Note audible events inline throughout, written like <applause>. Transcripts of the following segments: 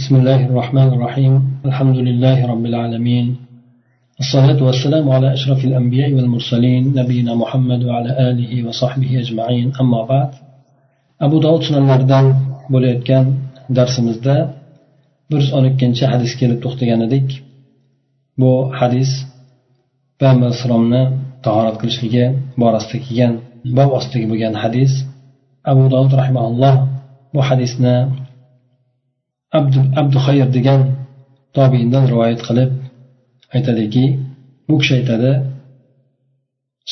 بسم الله الرحمن الرحيم الحمد لله رب العالمين الصلاة والسلام على أشرف الأنبياء والمرسلين نبينا محمد وعلى آله وصحبه أجمعين أما بعد أبو داود سنة المردان بوليت كان درس مزداء برس أنك كان حديث كيل التخطي ديك بو حديث بام السرامنا تعارض كل شيء بارستك كان أستك بو حديث أبو داود رحمه الله بو حديثنا abdu xayr degan tobiindan rivoyat qilib aytadiki bu kishi aytadi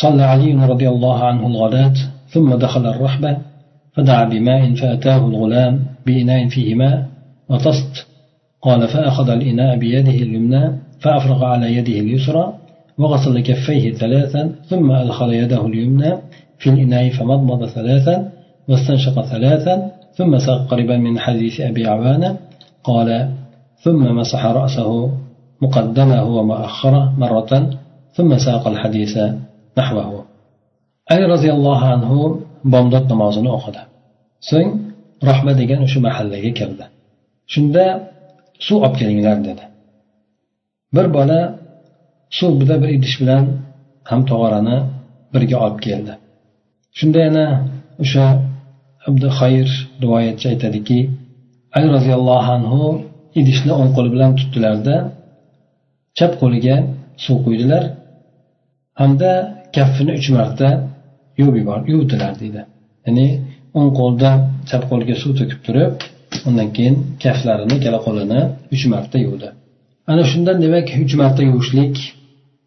صلى علي رضي الله عنه الغداة ثم دخل الرحبة فدعا بماء فأتاه الغلام بإناء فيه ماء وطست قال فأخذ الإناء بيده اليمنى فأفرغ على يده اليسرى وغسل كفيه ثلاثا ثم أدخل يده اليمنى في الإناء فمضمض ثلاثا واستنشق ثلاثا ثم ساق قريبا من حديث أبي عوانة قال ثم مسح رأسه مقدمه ومؤخره مرة ثم ساق الحديث نحوه علي رضي الله عنه bomdod namozini o'qidi so'ng rahma degan o'sha mahallaga kirdi shunda suv olib kelinglar dedi bir bola suvda bir idish bilan ham tog'orani birga olib keldi shunda yana o'sha abdu xayr rivoyatchi aytadiki ali roziyallohu anhu idishni o'ng qo'li bilan tutdilarda chap qo'liga suv quydilar hamda kaffini uch marta yuvib yubor yuvdilar deydi. Ya'ni o'ng qo'lda chap qo'liga suv to'kib turib undan keyin kaftlarini ikkala qo'lini uch marta yuvdi. Ana shundan demak uch marta yuvishlik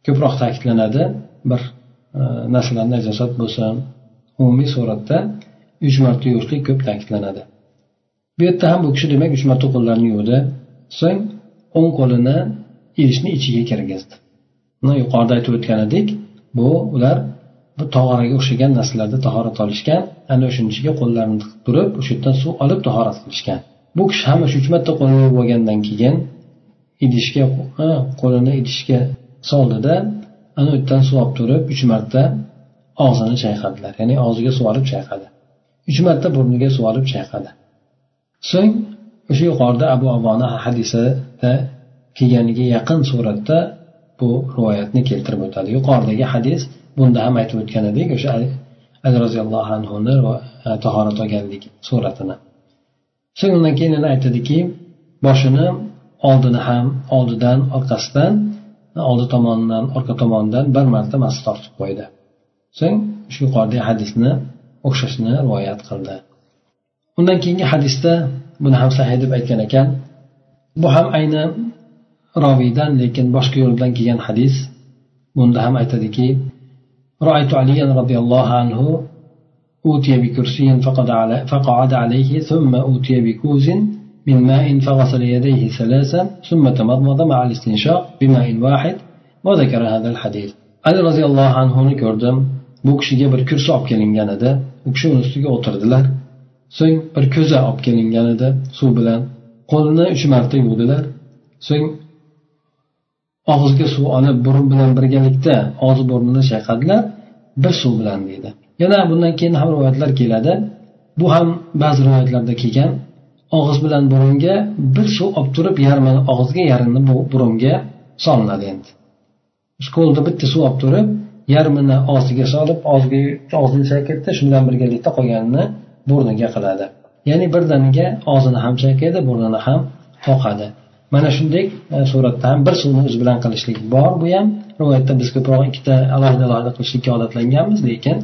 ko'proq ta'kidlanadi. Bir e, narsalar najosat bo'lsin umumiy suratda uch marta yuvishlik ko'p ta'kidlanadi. Bu yerda ham bu kishi demak uch marta qo'llarini yuvdi. So'ng o'ng qo'lini idishni ichiga kirgizdi. Yuqorida aytib o'tgan edik bu ular bu tog'oraga o'xshagan narsalarda tahorat olishgan ana o'shaning ichiga qo'llarini tiqib turib o'sha yerdan suv olib tahorat qilishgan. Bu kishi ham o'sha uch marta qo'lini yuvib bo'lgandan keyin idishga qo'lini idishga soldida ana u yerdan suv olib turib uch marta og'zini chayqadilar. Ya'ni og'ziga suv olib chayqadi. Uch marta burniga suv olib chayqadi. So'ng o'sha yuqorida abu avona hadisida kelganiga yaqin suratda bu rivoyatni keltirib o'tadi. Yuqoridagi hadis bunda ham aytib o'tgan edik o'sha ali roziyallohu anhuni e, tahorat olganlik suratini. So'ng undan keyin yana aytadiki boshini oldini ham oldidan orqasidan oldi tomonidan orqa tomonidan bir marta mas tortib qo'ydi. So'ng shu yuqoridagi hadisni o'xshashni rivoyat qildi. undan keyingi hadisda buni ham sahiy deb aytgan ekan bu ham ayni roviydan lekin boshqa yo'l bilan kelgan hadis bunda ham aytadiki رأيت عليا رضي الله عنه أوتي بكرسي فقعد عليه ثم أوتي بكوز من ماء فغسل يديه ثلاثا ثم تمضمض مع الاستنشاق بماء واحد وذكر هذا الحديث علي رضي الله عنه ko'rdim bu kishiga bir kursi olib kelingan edi u kishi uni ustiga o'tirdilar So'ng bir ko'za olib kelingan edi suv bilan qo'lini uch marta yuvdilar. So'ng og'ziga suv olib burun bilan birgalikda og'iz burnini chayqadilar bir suv bilan deydi. Yana bundan keyin ham rivoyatlar keladi. Bu ham ba'zi rivoyatlarda kelgan. Og'iz bilan burunga bir suv olib turib yarmini og'izga yarmini burunga solinadi endi. Qo'lda bitta suv olib turib yarmini og'ziga solib og'ziga og'zini chayqaydida shu bilan birgalikda qolganini burniga qiladi ya'ni birdaniga og'zini ham chayqaydi burnini ham qoqadi mana shunday e, suratda ham bir suvni o'zi bilan qilishlik bor. Bu ham rivoyatda biz ko'proq ikkita alohida alohida qilishlikka odatlanganmiz lekin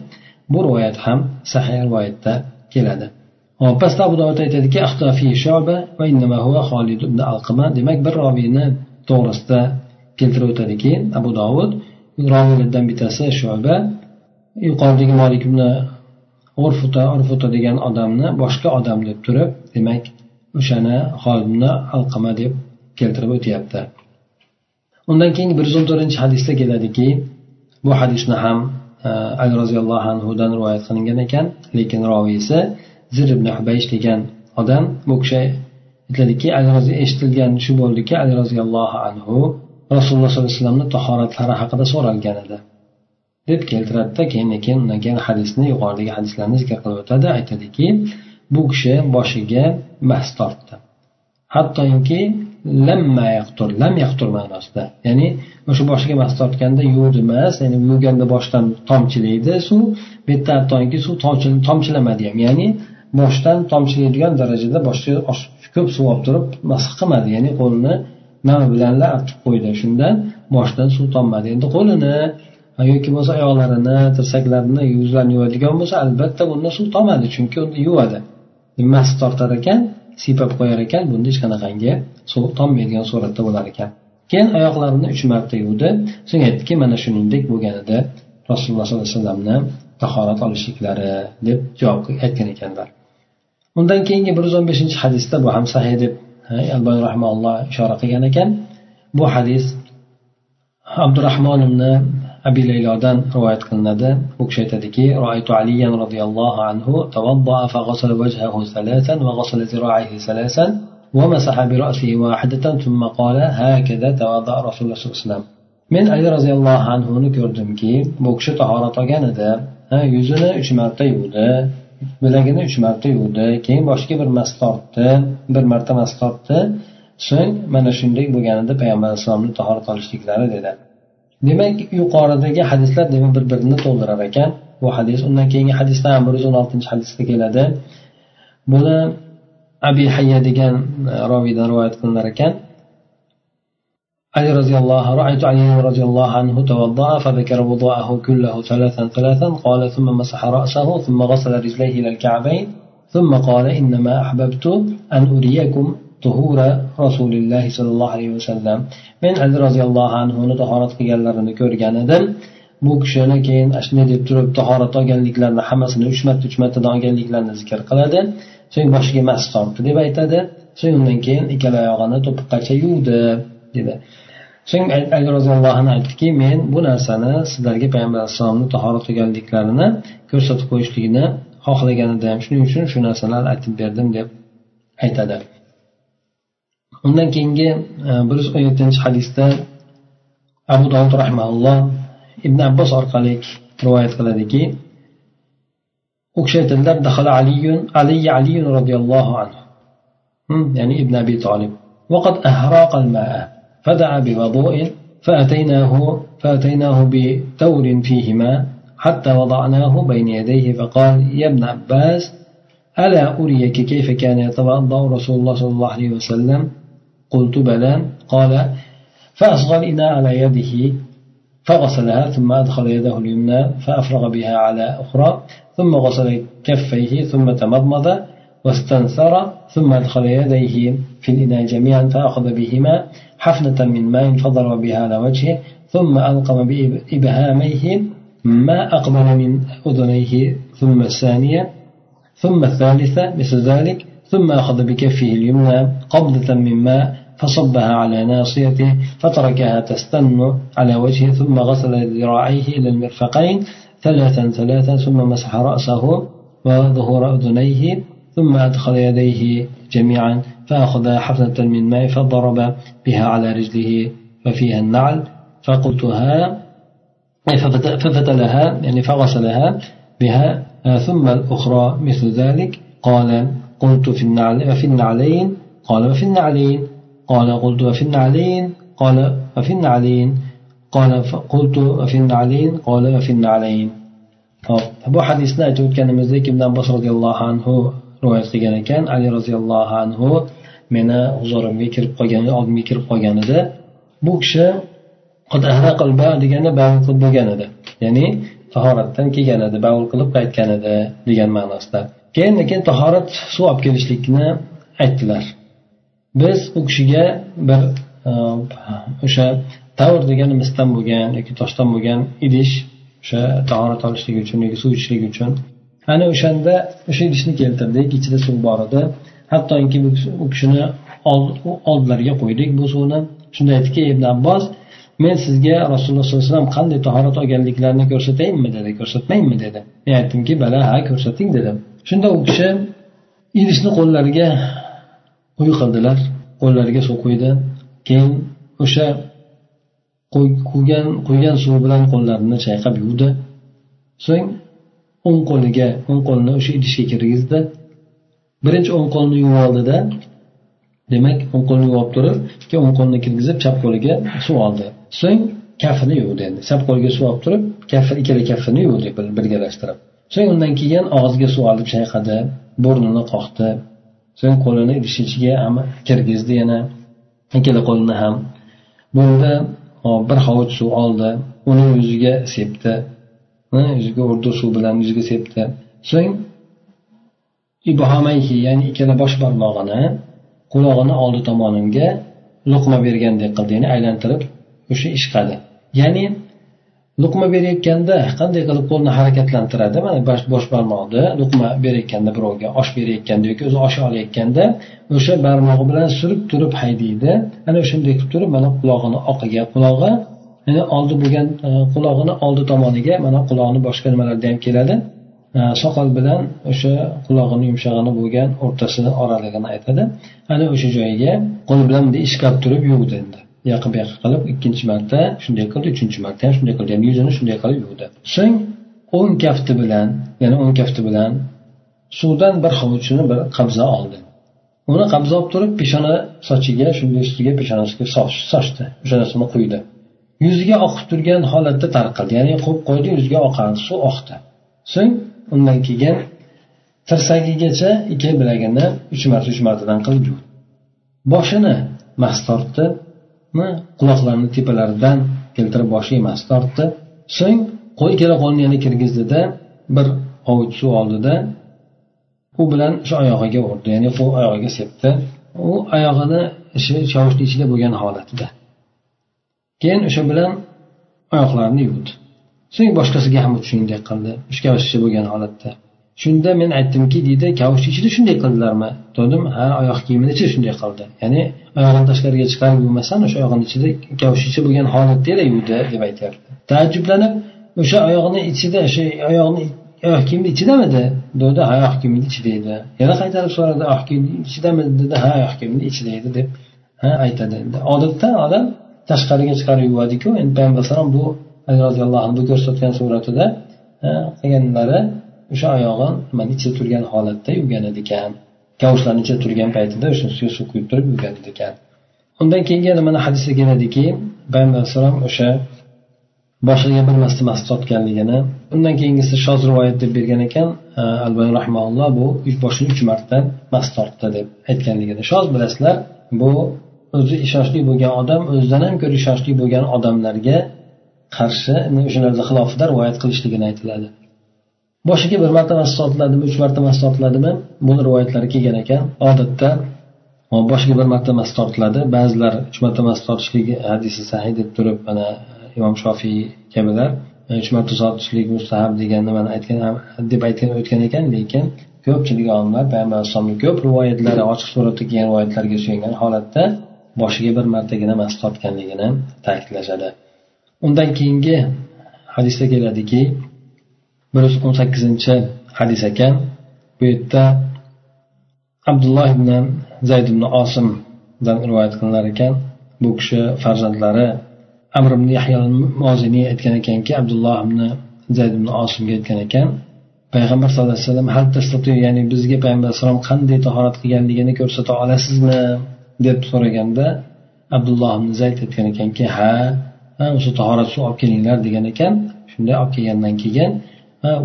bu rivoyat ham sahiy rivoyatda keladi. Hop pastda abu dovud aytadiki demak bir roviyni to'g'risida keltirib o'tadiki abu dovud roviylardan bittasi shoba yuqoridagi molik ibn urfuta urfuta degan odamni boshqa odam deb turib demak o'shani xolibni alqama deb keltirib o'tyapti. Undan keyin bir yuz o'n to'rtinchi hadisda keladiki bu hadisni ham e, ali roziyallohu anhudan rivoyat qilingan ekan lekin roviysi zir ibn hubaysh degan odam bu kishi aytadiki eshitilgan shu bo'ldiki ali roziyallohu anhu rasululloh sollallohu alayhi vasallamni tahoratlari haqida so'ralgan edi. Deb keltiradida keyin keyin undan keyin hadisni yuqoridagi hadislarni zikr qilib o'tadi. Aytadiki bu kishi boshiga mas tortdi. Hattoki lamma yaqtur lam yaqtur ma'nosida. Ya'ni o'sha boshiga mas tortganda yuvdi emas ya'ni yuvganda boshdan tomchilaydi suv bu yerda hattoki suv tomchilamadi ham. Ya'ni boshdan tomchilaydigan darajada boshiga ko'p suv olib turib masx qilmadi. Ya'ni qo'lini nima bilan artib qo'ydi. Shundan boshdan suv tommadi. Endi qo'lini yoki bo'lmasa oyoqlarini tirsaklarini yuzlarini yuvadigan bo'lsa albatta bunda suv tomadi chunki unda yuvadi. Nimasi tortar ekan siypab qo'yar ekan bunda hech qanaqangi suv tommaydigan suratda bo'lar ekan. Keyin oyoqlarini uch marta yuvdi. So'ng aytdiki mana shuningdek bo'lganida rasululloh sollallohu alayhi vasallamni tahorat olishliklari deb javob aytgan ekanlar. Undan keyingi bir yuz o'n beshinchi hadisda bu ham sahiy deb albani rahmaulloh ishora qilgan ekan. Bu hadis abdurahmon ibn abi laylodan rivoyat qilinadi u kishi aytadiki roaytu aliyan roziyallohu anhu tawaddaa فغسل وجهه ثلاثا وغسل ذراعيه ثلاثا ومسح برأسه واحدة ثم قال هكذا توضأ رسول الله صلى الله عليه وسلم men ali roziyallohu anhuni ko'rdimki bu kishi tahorat olgan edi yuzini uch marta yuvdi bilagini uch marta yuvdi keyin boshiga bir mas tortdi bir marta mas tortdi so'ng mana shunday bo'lganida payg'ambar alayhissalomni tahorat olishliklari dedi demak yuqoridagi hadislar demak bir birini to'ldirar ekan bu hadis undan keyingi hadisda ham bir yuz o'n oltinchi hadisda keladi buni abi hayya degan roviydan rivoyat qilinar ekan علي رضي الله رأيت علي رضي الله عنه توضأ فذكر وضوءه كله ثلاثا ثلاثا قال ثم مسح رأسه ثم غسل رجليه إلى الكعبين ثم قال إنما أحببت أن أريكم tuhura rasululloh sollallohu alayhi vasallam men ali roziyallohu anhuni tahorat qilganlarini ko'rgan edim bu kishini keyin ana shunday deb turib tahorat olganliklarini hammasini uch marta uch martadan olganliklarini zikr qiladi. So'ng boshiga mas tortdi deb aytadi. So'ng undan keyin ikkala oyog'ini to'piqqacha yuvdi dedi. So'ng ali roziyallohu anhu aytdiki men bu narsani sizlarga payg'ambar alayhissalomni tahorat qilganliklarini ko'rsatib qo'yishligini xohlagan edim shuning uchun shu narsalarni aytib berdim deb aytadi. Undan keyingi bir yuz o'n yettinchi hadisda abu dovud rahmaulloh ibn abbos orqali rivoyat qiladiki u kishi aytadilar ali ali roziyallohu anhu ya'ni ibn abi tolib وقد أهراق الماء فدعا بوضوء فأتيناه فأتيناه بتور فيه ماء حتى وضعناه بين يديه فقال يا ابن عباس ألا أريك كيف كان يتوضأ رسول الله صلى الله عليه وسلم قلت بلى. قال فأصغى الإناء على يده فغسلها ثم أدخل يده اليمنى فأفرغ بها على أخرى ثم غسل كفيه ثم تمضمض واستنثر ثم أدخل يديه في الإناء جميعا فأخذ بهما حفنة من ماء فضرب بها على وجهه ثم ألقم بإبهاميه ما أقبل من أذنيه ثم الثانية ثم الثالثة مثل ذلك. ثم أخذ بكفه اليمنى قبضة من ماء فصبها على ناصيته فتركها تستن على وجهه ثم غسل ذراعيه إلى المرفقين ثلاثا ثلاثا ثم مسح رأسه وظهور أذنيه ثم أدخل يديه جميعا فأخذ حفنة من ماء فضرب بها على رجله ففيها النعل فقلتها ففتلها يعني فغسلها بها ثم الأخرى مثل ذلك قال قلت في النعل وفي النعلين قال وفي النعلين قال قلت وفي النعلين قال وفي النعلين قال قلت وفي النعلين قال وفي النعلين bu hadisni aytib o'tganimizdek ibn abbos roziyallohu anhu rivoyat qilgan ekan ali roziyallohu anhu meni huzurimga kirib qolgan oldimga kirib qolganida bu kishi degani bavul qilib bo'lgan edi ya'ni tahoratdan kelgan edi bavul qilib qaytgan edi degan ma'nosida keyin keyin tahorat suv olib kelishlikni aytdilar. Biz u kishiga bir e, o'sha tavr degani misdan bo'lgan yoki toshdan bo'lgan idish o'sha tahorat olishlik uchun yoki suv ichishlik uchun ana o'shanda o'sha idishni keltirdik. Ichida suv bor edi. Hattoki u kishini oldilariga qo'ydik bu suvni. Shunda aytdiki ibn abbos men sizga rasululloh sollallohu alayhi vasallam qanday tahorat olganliklarini ko'rsatayinmi? dedi. Ko'rsatmaymi dedi. Men aytdimki bala ha ko'rsating dedim. Shunda u kishi idishni qo'llariga quyi qildilar qo'llariga suv quydi. Keyin o'sha quygan quygan suv bilan qo'llarini chayqab yuvdi. So'ng o'ng qo'liga o'ng qo'lini o'sha idishga kirgizdi. Birinchi o'ng qo'lni yuvib oldida demak o'ng qo'lni yuvib turib keyin o'ng qo'lni kirgizib chap qo'liga suv oldi. So'ng kafini yuvdi endi. Chap qo'liga suv olib turib kaffi ikkala kaftini yuvdi birgalashtirib. So'ng undan keyin og'ziga suv olib chayqadi burnini qoqdi. So'ng qo'lini idish ichiga kirgizdi yana. Ikkala qo'lini ham. Bunda bir hovuch suv oldi. Uni yuziga sepdi. Yuziga urdi suv bilan yuziga sepdi. So'ng ibhomayhi ya'ni ikkala bosh barmog'ini qulog'ini oldi tomonimga luqma bergandek qildi ya'ni aylantirib o'sha ishqadi. Ya'ni luqma berayotganda qanday qilib qo'lni harakatlantiradi? Mana bosh barmoqni luqma berayotganda birovga osh berayotganda yoki o'zi osh olayotganda o'sha barmog'i bilan surib turib haydaydi. Ana o'shanday qilib turib mana qulog'ini oqiga qulog'i ya'ni oldi bo'lgan e, qulog'ini oldi tomoniga mana qulog'ini boshqa nimalarda ham keladi. E, soqol bilan o'sha qulog'ini yumshog'ini bo'lgan o'rtasini oralig'ini aytadi. Ana o'sha joyiga qo'li bilan bunday ishqab turib yuvdi endi. Yoqib yoqib qilib ikkinchi marta shunday qildi uchinchi marta ham shunday qildi. Ya'ni yuzini shunday qilib yuvdi. So'ng o'ng kafti bilan ya'ni o'ng kafti bilan suvdan bir hovuchini bir qabza oldi. Uni qabza olib turib peshona sochiga shunday ustiga peshonasiga sochdi. Peshonasini quydi. Yuziga oqib turgan holatda tarqaldi ya'ni qo'yib qo'ydi yuziga oqardi suv oqdi. So'ng undan keyin tirsagigacha ikki bilagini uch marta uch martadan qilib yuvdi. Boshini mas tortdi. Quloqlarini tepalaridan keltirib boshiga emas tortdi so'ng qo'y ikkala qo'lini yana kirgizdida bir hovuch suv oldida u bilan shu oyog'iga urdi. Ya'ni qo'l oyog'iga sepdi. U oyog'ini chovushni ichida bo'lgan holatida keyin o'sha bilan oyoqlarini yuvdi. So'ng boshqasiga ham shunday qildi. Uchga bo'lgan holatda. Shunda men aytdimki deydi kavushni ichida shunday qildilarmi? Dedim ha oyoq kiyimini ichida shunday qildi. Ya'ni oyog'ini tashqariga chiqarib yuvmasdan o'sha oyog'ini ichida kavush ichi bo'lgan holatda yuvdi deb aytyapti. Taajjublanib o'sha oyog'ini ichida o'sha oyog'ini oyoq kiyimni ichidamidi? Dedi ha oyoq kiyimni ichida edi. Yana qaytarib so'radi oyoq kiyimni ichidamidi? Dedi ha oyoq kiyimni ichida edi deb ha aytadi. Endi odatda odam tashqariga chiqarib yuvadiku. Endi payg'ambar alayhisalom bu ali roziyallohu anhu ko'rsatgan suratida qilganlari o'sha oyog'i nimani ichida turgan holatda yuvgan edi ekan kavushlarni ichida turgan paytida o'sha ustiga suv quyib turib yuvgan edi ekan undan keyingi yana mana hadisda keladiki payg'ambar alayhissalom o'sha boshiga bir marta mas totganligini undan keyingisi shoz rivoyat deb bergan ekan e, albani rahmaulloh bu boshini uch marta mas tortdi deb aytganligini. Shoz bilasizlar bu o'zi ishonchli bo'lgan odam o'zidan ham ko'ra ishonchli bo'lgan odamlarga qarshi o'shalarni xilofida rivoyat qilishligini aytiladi. Boshiga bir marta masjid tortiladimi uch marta masjid tortiladimi buni rivoyatlari kelgan ekan. Odatda boshiga bir marta mas tortiladi ba'zilar uch marta mas tortishligi hadisi sahiy deb turib mana imom shofiy kabilar uch marta tortishlik mustahab degan nimani aytgan deb aytgan o'tgan ekan lekin ko'pchilik olimlar payg'ambar alayhisalomni ko'p rivoyatlari ochiq suratda kelgan rivoyatlarga suyangan holatda boshiga bir martagina mas tortganligini ta'kidlashadi. Undan keyingi hadisda keladiki bir yuz o'n sakkizinchi hadis ekan. Bu yerda abdulloh ibn zayd ibn osimdan rivoyat qilinar ekan. Bu kishi farzandlari amr ibn yahyo moziniy aytgan ekanki abdulloh ibn zayd ibn osimga aytgan ekan payg'ambar sallallohu alayhi vasallam ya'ni bizga payg'ambar alayhisalom qanday tahorat qilganligini ko'rsata olasizmi? deb so'raganda abdulloh ibn zayd aytgan ekanki ha o'sha tahorat suv olib kelinglar degan ekan. Shunday olib kelgandan keyin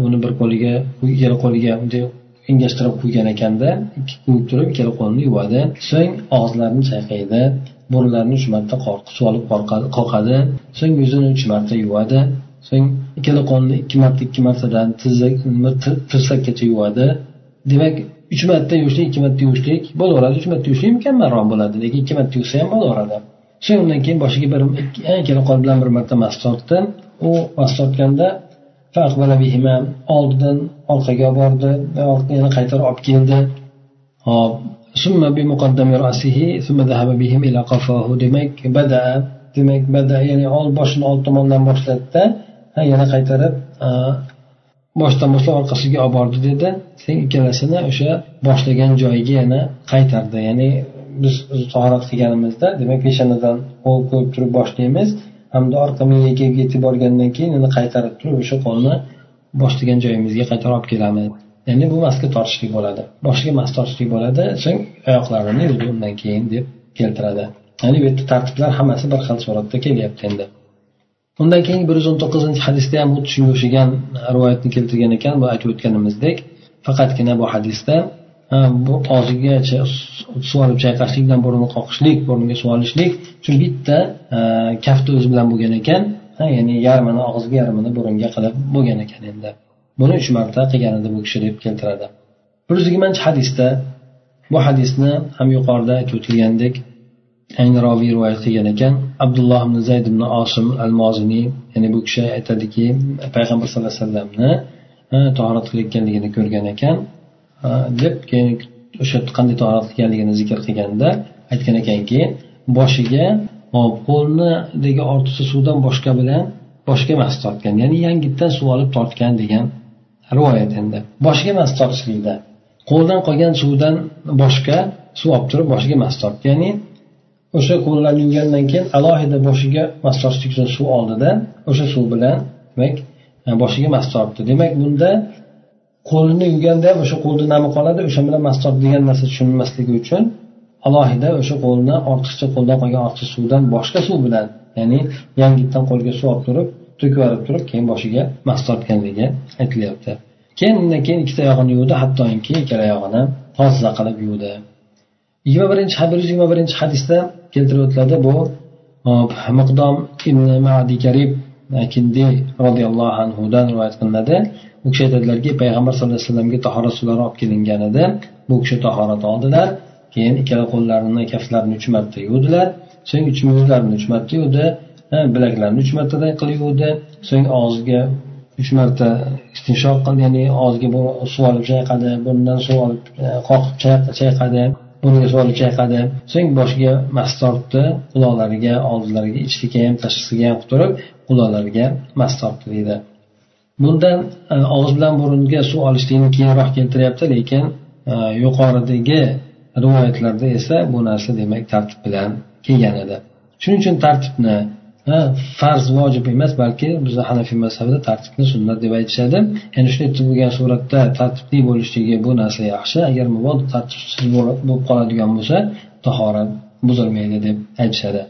uni bir qo'liga ikkala qo'liga bunday engashtirib qo'ygan ekanda ikki qo'yib turib ikkala qo'lini yuvadi. So'ng og'izlarini chayqaydi burunlarini uch marta suv olib qoqadi so'ng yuzini uch marta yuvadi. So'ng ikkala qo'lni ikki marta ikki martadan tirsakkacha yuvadi. Demak uch marta yuvishlik ikki marta yuvishlik bo'laveradi. Uch marta yuvishlik mukammalroq bo'ladi lekin ikki marta yuvsa ham bo'laveradi. So'ng undan keyin boshiga bir ikkala qo'l bilan bir marta mas tortdi. U mas tortganda oldidan orqaga bordi yana qaytarib olib keldi. Hop demak bada demak bada ya'ni ol boshini old tomondan boshladida yana qaytarib boshdan boshlab orqasiga olib bordi dedi. Sen ikkalasini o'sha boshlagan joyiga yana qaytardi. Ya'ni biz tahorat qilganimizda demak peshonadan qo'l qo'yib turib boshlaymiz. Hamda orqa miyaga kelib yetib borgandan keyin uni qaytarib turib o'sha qo'lni boshlagan joyimizga qaytarib olib kelamiz. Ya'ni bu masga tortishlik bo'ladi. Boshiga mas tortishlik bo'ladi so'ng oyoqlarini yuvdi undan keyin deb keltiradi. Ya'ni bu yerda tartiblar hammasi bir xil suratda kelyapti endi. Undan keyin bir yuz o'n to'qqizinchi hadisda ham xuddi shunga o'xshagan rivoyatni keltirgan ekan bu aytib o'tganimizdek. Faqatgina bu hadisda bu og'ziga suv olib chayqashlik bilan burnini qoqishlik burniga suv olishlik shu bitta kafti o'zi bilan bo'lgan ekan. Ya'ni yarmini og'ziga yarmini burunga qilib bo'lgan ekan endi. Buni uch marta qilgan edi bu kishi deb keltiradi. Bir yuz yigirmanchi hadisda bu hadisni ham yuqorida aytib o'tilgandek ayni roviy rivoyat qilgan ekan. Abdulloh ibn zayd ibn osim al moziniy ya'ni bu kishi aytadiki payg'ambar sallallohu alayhi vasallamni tahorat qilayotganligini ko'rgan ekan. Deb keyin o'sha qanday tahorat qilganligini zikr qilganda aytgan ekanki boshiga qo'lnidagi ortiqcha suvdan boshqa bilan boshga emas tortgan ya'ni yangitdan suv olib tortgan degan rivoyat endi. Boshiga emas tortishlikda qo'ldan qolgan suvdan boshqa suv olib turib boshiga emas tortdi ya'ni o'sha qo'llarni yuvgandan keyin alohida boshiga mas tortishlik uchun suv oldida o'sha suv bilan demak boshiga mas tortdi. Demak bunda qo'lni yuvganda ham o'sha qo'lni nami qoladi o'sha bilan mas degan narsa tushunilmasligi uchun alohida o'sha qo'lni ortiqcha qo'ldan qolgan ortiqcha suvdan boshqa suv bilan ya'ni yangitdan qo'lga suv olib turib to'kib yuborib turib keyin boshiga mas tortganligi aytilyapti. Keyin undan keyin ikkita oyog'ini yuvdi hattoki ikkala oyog'ini toza qilib yuvdi. Yigirma birinchi bir yuz yigirma birinchi hadisda keltirib o'tiladi bu uh, miqdom ibn madi karib kindi roziyallohu anhudan rivoyat qilinadi. U kishi aytadilarki payg'ambar sallallohu alayhi vasallamga tahorat suvlari olib kelinganida bu kishi tahorat oldilar keyin ikkala qo'llarini kaftlarini uch marta yuvdilar. So'ng uch yuzlarini uch marta yuvdi bilaklarini uch martaday qilib yuvdi. So'ng og'ziga uch marta istinshoq qildi ya'ni og'ziga suv olib chayqadi burnidan suv olib e, qoqib chayqadi. Bunga suv olib chayqadi. So'ng boshiga mast tortdi. Quloqlariga oldilariga ichiga ham tashqisiga ham quturib turib quloqlariga mast tortdi deydi. Bundan e, og'iz bilan burunga suv olishlikni keyinroq keltiryapti lekin e, yuqoridagi rivoyatlarda esa bu narsa demak tartib bilan kelgan edi. Shuning uchun tartibni farz vojib emas balki bizni hanafiy mazhabida tartibni sunnat deb aytishadi. Ya'ni shunday bo'lgan suratda tartibli bo'lishligi bu narsa yaxshi. Agar mabodo tartibsiz bo'lib qoladigan bo'lsa tahorat buzilmaydi deb aytishadi.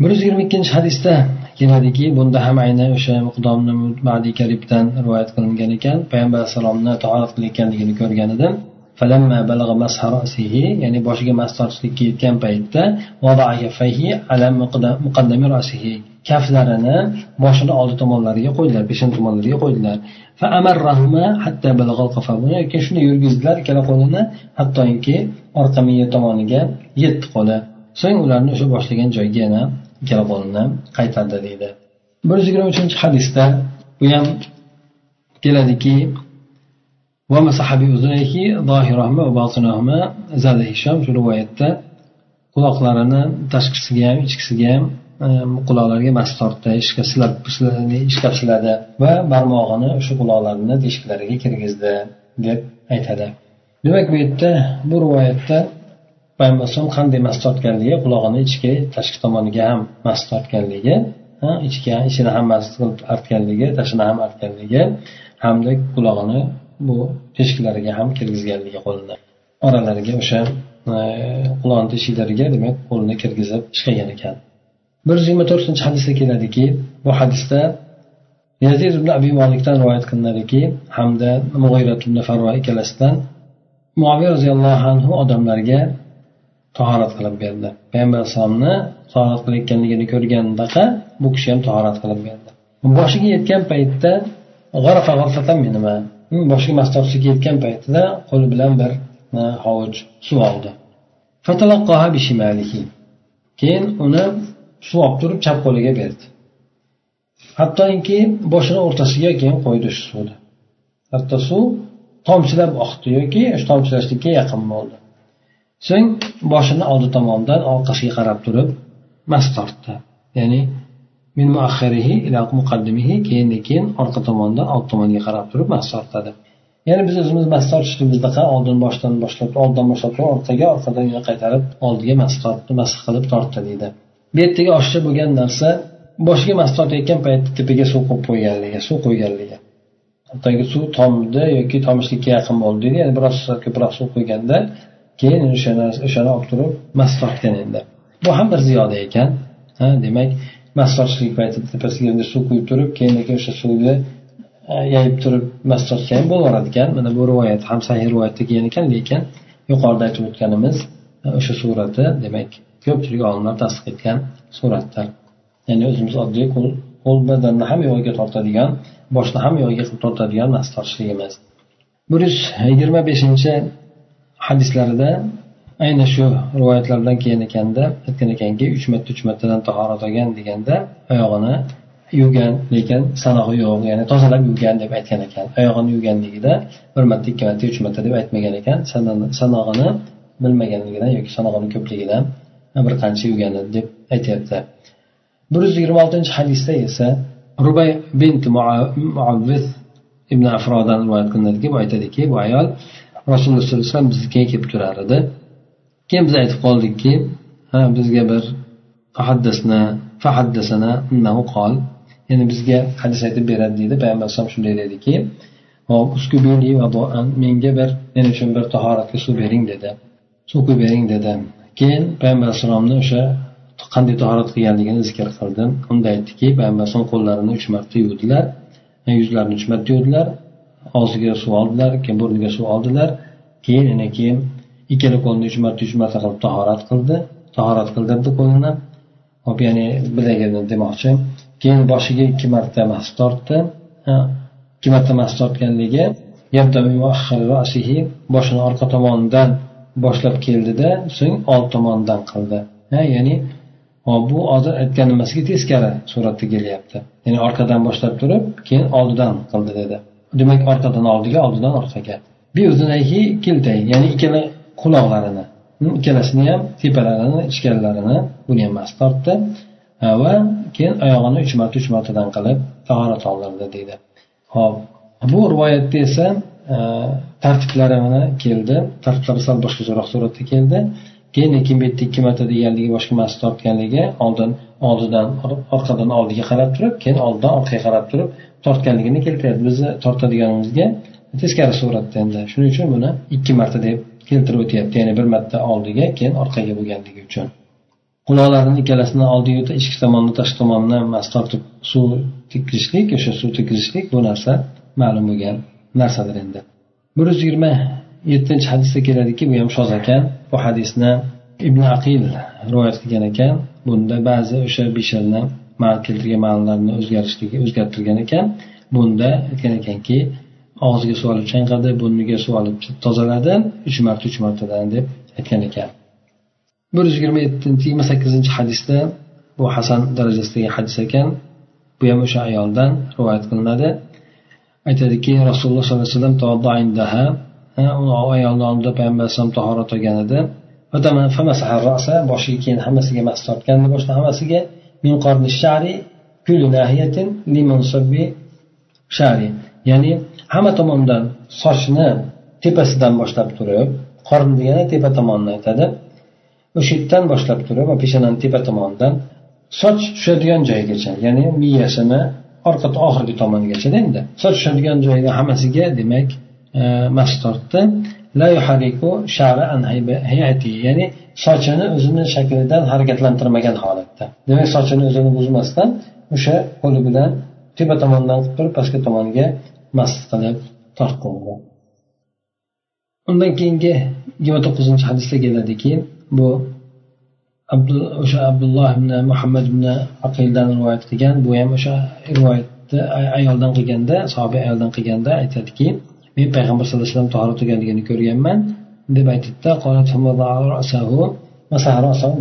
Bir yuz yigirma ikkinchi hadisda keladiki bunda ham aynan o'sha miqdomni madiy karibdan rivoyat qilingan ekan. Payg'ambar alayhissalomni tahorat qilayotganligini ko'rgan ya'ni boshiga mas tortishlikka yetgan paytda kaflarini boshini oldi tomonlariga qo'ydilar peshin tomonlariga qo'ydilar keyin shunday yurgizdilar ikkala qo'lini hattoki orqa miya tomoniga yetdi qo'li so'ng ularni o'sha boshlagan joyga yana ikkala qo'lini qaytardi deydi bir yuz yigirma uchinchi hadisda bu ham keladiki ومسح بأذنيه ظاهرهما وباطنهما زاد هشام shu rivoyatda quloqlarini tashqisiga ham ichkisiga ham e, quloqlarga mas tortdi silab ishqab siladi va barmog'ini o'sha quloqlarini teshiklariga kirgizdi deb aytadi demak bu yerda bu rivoyatda payg'ambar alayhisalom qanday mas tortganligi qulog'ini ichki tashqi tomoniga ham mas tortganligi ichga ichini ham mas qilib artganligi tashini ham artganligi hamda qulog'ini bu teshiklariga ham kirgizganligi qo'lini oralariga o'sha e, teshiklariga demak qo'lini kirgizib chiqagan ekan. Bir yuz yigirma to'rtinchi hadisda keladiki bu hadisda yazid ibn abi molikdan rivoyat qilinadiki hamda mug'iyrat ibn farvo ikkalasidan muaviy roziyallohu anhu odamlarga tahorat qilib berdi. Payg'ambar alayhissalomni tahorat qilayotganligini ko'rgandaqa bu kishi ham tahorat qilib berdi. Boshiga yetgan paytda boshiga boshqa tortishga yetgan paytida qo'li bilan bir hovuch suv oldi. Keyin uni suv olib turib chap qo'liga berdi. Hattoki boshini o'rtasiga keyin qo'ydi shu suvni. Hatto suv tomchilab oqdi yoki tomchilashlikka yaqin bo'ldi. So'ng boshini oldi tomondan orqasiga qarab turib mast tortdi. Ya'ni min muaxirihi ila muqaddimihi keyin keyin orqa tomondan old tomonga qarab turib mas tortadi ya'ni biz o'zimiz mas tortishligimizda oldin boshdan boshlab oldindan boshlab turib orqaga orqadan yana qaytarib oldiga mas tortdi mas qilib tortdi deydi. Bu yerdagi oshcha bo'lgan narsa boshiga mas tortayotgan paytda tepaga suv qo'yib qo'yganligi suv qo'yganligi. Hattoki suv tomdi yoki tomishlikka yaqin bo'ldi deydi ya'ni biroz ko'proq suv qo'yganda keyin o'shani o'shani olib turib mast tortgan endi bu ham bir ziyoda ekan ha demak mast paytida tepasiga suv quyib turib keyin o'sha suvni e, yayib turib mast ham bo'laveradi ekan. Mana bu rivoyat ham sahih rivoyatda kelgan ekan lekin yuqorida aytib o'tganimiz e, o'sha surati demak ko'pchilik olimlar tasdiq etgan suratdir. Ya'ni o'zimiz oddiy qo'l qo'l badanni ham yog'iga tortadigan boshni ham yog'iga qilib tortadigan mast tortishligimiz emas bir yuz yigirma beshinchi hadislarida ayni shu rivoyatlardan keyin ekanda aytgan ekanki uch marta uch martadan tahorat olgan deganda oyog'ini yuvgan lekin sanog'i yo'q ya'ni tozalab yuvgan deb aytgan ekan. Oyog'ini yuvganligida bir marta ikki marta uch marta deb aytmagan ekan. Sanog'ini bilmaganligidan yoki sanog'ini ko'pligidan bir qancha yuvgani deb aytyapti. Bir yuz yigirma oltinchi hadisda esa rubay bint muavviz ibn afrodan rivoyat qilinadiki bu aytadiki bu ayol rasululloh sollallohu alayhi vasallam biznikiga kelib turar edi. Keyin biz aytib qoldikki ha bizga bir fahaddasna fahaddasana qol. Ya'ni bizga hadis aytib beradi deydi. Payg'ambar alayhisalom shunday dediki menga bir men uchun bir tahoratga suv bering dedi. Suv quyib bering dedi. Keyin payg'ambar alayhissalomni o'sha qanday tahorat qilganligini zikr qildim. Unda aytdiki payg'ambar alayhisalom qo'llarini uch marta yuvdilar. Yuzlarini uch marta yuvdilar. Og'ziga suv oldilar keyin burniga suv oldilar. Keyin yana keyin ikkala qo'lni uch marta uch marta qilib tahorat qildi. Tahorat qildirdi qo'lini. Hop ya'ni bilagini demoqchi. Keyin boshiga ikki marta mas tortdi. Ikki marta mas tortganligi boshini orqa tomonidan boshlab keldida so'ng old tomonidan qildi. Ya'ni bu hozir aytganimizga teskari suratda kelyapti. Ya'ni orqadan boshlab turib keyin oldidan qildi dedi. Demak orqadan oldiga oldidan orqaga. Ya'ni ikkala quloqlarini hm, ikkalasini ham tepalarini ichkarilarini buni ham mas tortdi va keyin oyog'ini uch marta uch martadan qilib tahorat oldirdi deydi. Ho'p bu rivoyatda esa e, tartiblari mana keldi tartiblari sal boshqacharoq suratda keldi. Keyin keyin bu yerda ikki marta deganligi boshqa mas tortganligi oldin oldidan orqadan oldiga qarab turib keyin oldidan orqaga qarab turib tortganligini keltiryapti. Bizni tortadiganimizga teskari suratda endi. Shuning uchun buni ikki marta deb keltirib o'tyapti. Ya'ni bir marta oldiga keyin orqaga bo'lganligi uchun. Quloqlarini ikkalasini oldiga ichki tomonni tashqi tomonni mas tortib suv tekkizishlik o'sha suv tekkizishlik bu narsa ma'lum bo'lgan narsadir endi. Bir yuz yigirma yettinchi hadisda keladiki bu ham shoz ekan. Bu hadisni ibn aqil rivoyat qilgan ekan. Bunda ba'zi o'sha bishirni keltirgan ma'nolarni o'zgarishligi o'zgartirgan ekan. Bunda aytgan ekanki og'ziga suv olib chanqadi burniga suv olib tozaladi uch marta uch martadan deb aytgan ekan. Bir yuz yigirma yettinchi yigirma sakkizinchi hadisda bu hasan darajasidagi hadis ekan. Bu ham o'sha ayoldan rivoyat qilinadi. Aytadiki rasululloh sollallohu alayhi vasallam ayolni oldida payg'ambar alayhisalom tahorat olgan edi. Boshiga keyin hammasiga mas tortgandi boshqa hammasiga ya'ni hamma tomondan sochni tepasidan boshlab turib qorin degani tepa tomonni aytadi. O'sha yerdan boshlab turib peshonani tepa tomonidan soch tushadigan joyigacha ya'ni miyasini orqa oxirgi tomonigachada endi soch tushadigan joyga hammasiga demak e, mas tortdi. Ya'ni sochini o'zini shaklidan harakatlantirmagan holatda. Demak sochini o'zini buzmasdan o'sha qo'li bilan tepa tomondan qilib turib pastki tomonga mast qilib tortdi undan keyingi yigirma to'qqizinchi hadisda keladiki bu o'sha abdulloh ibn muhammad ibn aqildan rivoyat qilgan. Bu ham o'sha rivoyatni ayoldan qilganda sahoba ayoldan qilganda aytadiki men payg'ambar sallallohu alayhi vasallam tahorat turganligini ko'rganman deb aytdida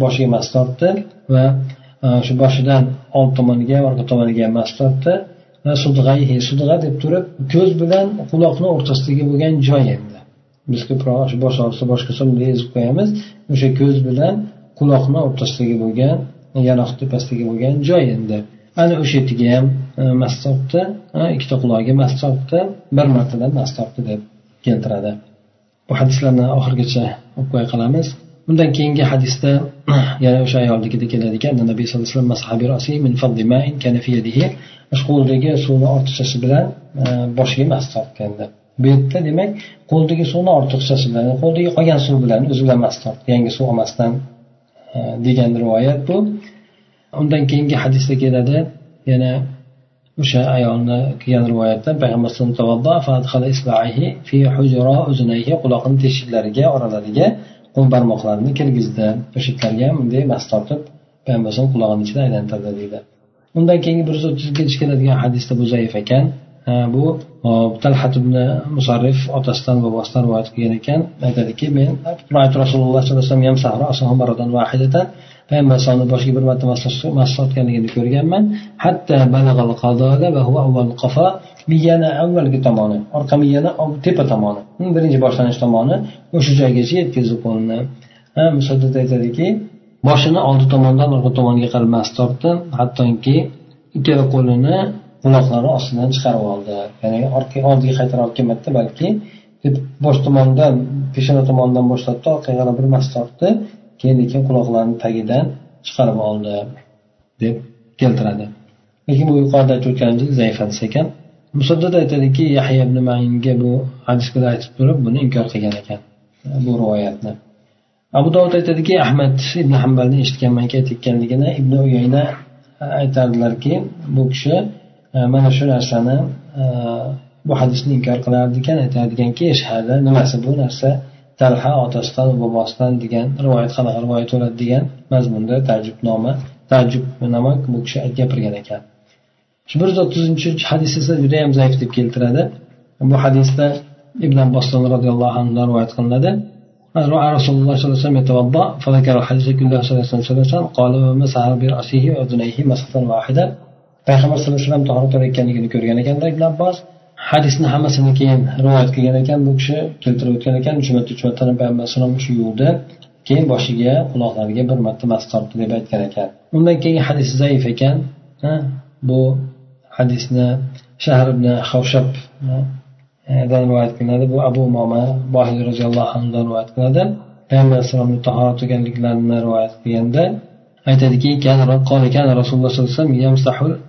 boshiga mas tortdi va e, shu boshidan old tomoniga orqa tomoniga mas tortdi. E, sudg'a deb turib ko'z bilan quloqni o'rtasidagi bo'lgan joy endi. Biz ko'proq shu bosh og'risa boshqacha bunday yozib qo'yamiz. O'sha ko'z bilan quloqni o'rtasidagi bo'lgan yanoq tepasidagi bo'lgan joy endi. Ana o'sha yerga ham e, mas tortdi ikkita qulog'iga mas tortdi bir martadan mas tortdi deb keltiradi. Bu hadislarni oxirigacha o'qib qo'ya qolamiz. Undan keyingi hadisda <clears throat> yana o'sha ayolnikida keladi ekan nabiy sallallohu alayhi vasallam suvni ortiqchasi bilan e, boshiga mas tortganda bu yerda demak qo'ldagi suvni ortiqchasi bilan qo'ldagi qolgan suv bilan o'zi bilan mas tortdi. Yangi suv olmasdan e, degan rivoyat bu. Undan keyingi hadisda keladi yana o'sha ayolni kelgan rivoyatda payg'ambar quloqni teshiklariga oralariga o'ng barmoqlarini kelgizdi. O'sha yerlarga ham bunday mas tortib payg'ambar qulog'ini ichida aylantirdi deydi. Undan keyingi bir yuz o'ttizinchi keladigan hadisda bu zaif ekan. Bu talhat ibn musarrif otasidan bobosidan rivoyat qilgan ekan. Aytadiki men rasululloh sollallohu alayhi vasallam payg'ambar alayhisalomni boshiga bir marta mas tortganligini ko'rganman. Hatto miyani avvalgi tomoni orqa miyani tepa tomoni hmm, birinchi boshlanish tomoni o'sha joygacha yetkazdi qo'lini musaddad aytadiki boshini oldi tomondan orqa tomonga qarab mas tortdi. Hattoki ikkala qo'lini quloqlari ostidan chiqarib oldi. Ya'ni orqa oldiga qaytara olib kelmadida balki bosh tomondan peshona tomonidan boshlabdi orqaga qarab bir mas tortdi. Keyin lekin quloqlarini tagidan chiqarib oldi deb keltiradi. Lekin bu yuqorida aytib o'tganimizdek zaif hadis ekan. Musaddad aytadiki yahya ibn mainga bu hadisni aytib turib buni inkor qilgan ekan bu rivoyatni. Abu dovud aytadiki ahmad ibn hambalni eshitganmanki aytayotganligini ibn uyayna e, aytardilarki bu kishi mana shu narsani e, bu hadisni inkor qilardi ekan aytardiganki nimasi bu narsa talha otasidan bobosidan degan rivoyat qanaqa rivoyat bo'ladi degan mazmunda tajibnoma tajib nima bu kishi gapirgan ekan shu bir yuz o'ttizinchi hadis esa judayam zaif deb keltiradi bu hadisda ibn abbosdan roziyallohu anhudan rivoyat qilinadi رأى رسول الله صلى الله عليه وسلم يتوضأ فذكر الحديث كله صلى الله عليه وسلم قال ومسح برأسه وأذنيه مسحة واحدة payg'ambar sallallohu alayhi vasallam tahorat olayotganligini ko'rgan ekanda ibn abbos hadisni hammasini keyin rivoyat qilgan ekan bu kishi keltirib o'tgan ekan uch marta uch marta payg'ambar alayhisalom shu yuvdi keyin boshiga quloqlariga bir marta mas tortdi deb aytgan ekan. Undan keyingi hadis zaif ekan bu hadisni shahr ibn havshab dan rivoyat qilinadi. Bu abu moma bohiy roziyallohu anhudan rivoyat qiladi payg'ambar alayhissalomni tahorat qilganliklarini rivoyat qilganda aytadiki rasululloh sallallohu alayhi vasallam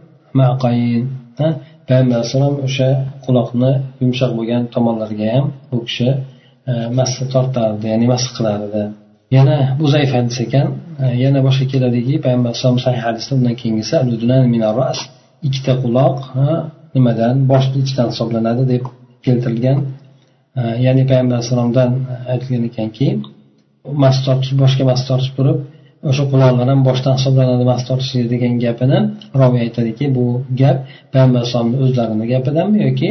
payg'ambar alayhissalom o'sha quloqni yumshoq bo'lgan tomonlariga ham bu kishi e, tortardi ya'ni mas qilardi. Yana bu zaif hadis ekan e, yana boshqa keladiki payg'ambar alayhisalom sahih hadisda undan keyingisi ikkita quloq nimadan? Boshni ichidan hisoblanadi deb keltirilgan e, ya'ni payg'ambar alayhissalomdan aytilgan ekanki mas tortish boshga mas tortib turib o'sha quloqlar ham boshdan hisoblanadi mas tortishlik degan gapini roviy aytadiki bu gap payg'ambar alayhisalomni o'zlarini gapidanmi yoki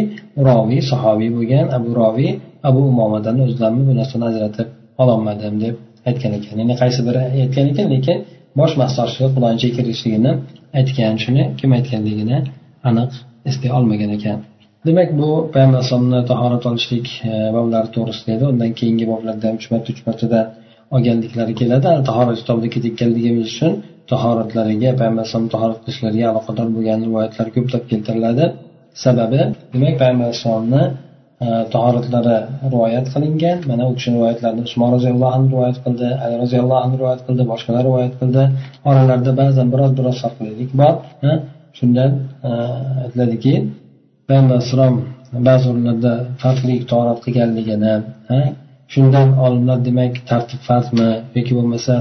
roviy sahobiy bo'lgan abu roviy abu umomadan o'zlarini bu narsani ajratib ololmadim deb aytgan ekan. Ya'ni qaysi biri aytgan ekan lekin bosh mas tortishga kirishligini aytgan shuni kim aytganligini aniq eslay olmagan ekan. Demak bu payg'ambar alayhisalomni tahorat olishlik e, boblari to'g'risida edi. Undan keyingi boblarda ham uch marta uch martadan olganliklari keladi. Tahorat kitobida ketayotganligimiz uchun tahoratlariga payg'ambar alayhisalom tahorat qilishlariga aloqador bo'lgan rivoyatlar ko'plab keltiriladi. Sababi demak payg'ambar alayhissalomni e, tahoratlari rivoyat qilingan. Mana u kishi rivoyatlarini usmon roziyallohu anhu rivoyat qildi ali roziyallohu anhu rivoyat qildi boshqalar rivoyat qildi. Oralarida ba'zan biroz biroz farqlilik bor shundan e, aytiladiki payg'ambar alayhissalom ba'zi o'rinlarda farqli torat qilganligini shundan olimlar demak tartib farzmi yoki bo'lmasa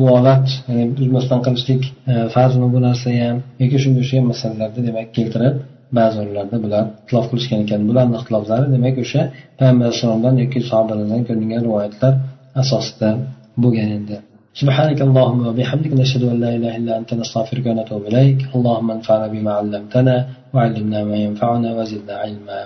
muolat ya'ni buzmasdan qilishlik e, farzmi bu narsa ham yoki shunga o'xshagan masalalarda demak keltirib ba'zi o'rinlarda bular ixtilof qilishgan ekan bularni ixtiloflari demak o'sha payg'ambar alayhissalomdan yoki sahobalardan ko'ringan rivoyatlar asosida bo'lgan endi سبحانك اللهم وبحمدك نشهد أن لا إله إلا أنت نستغفرك ونتوب إليك اللهم انفعنا بما علمتنا وعلمنا ما ينفعنا وزدنا علما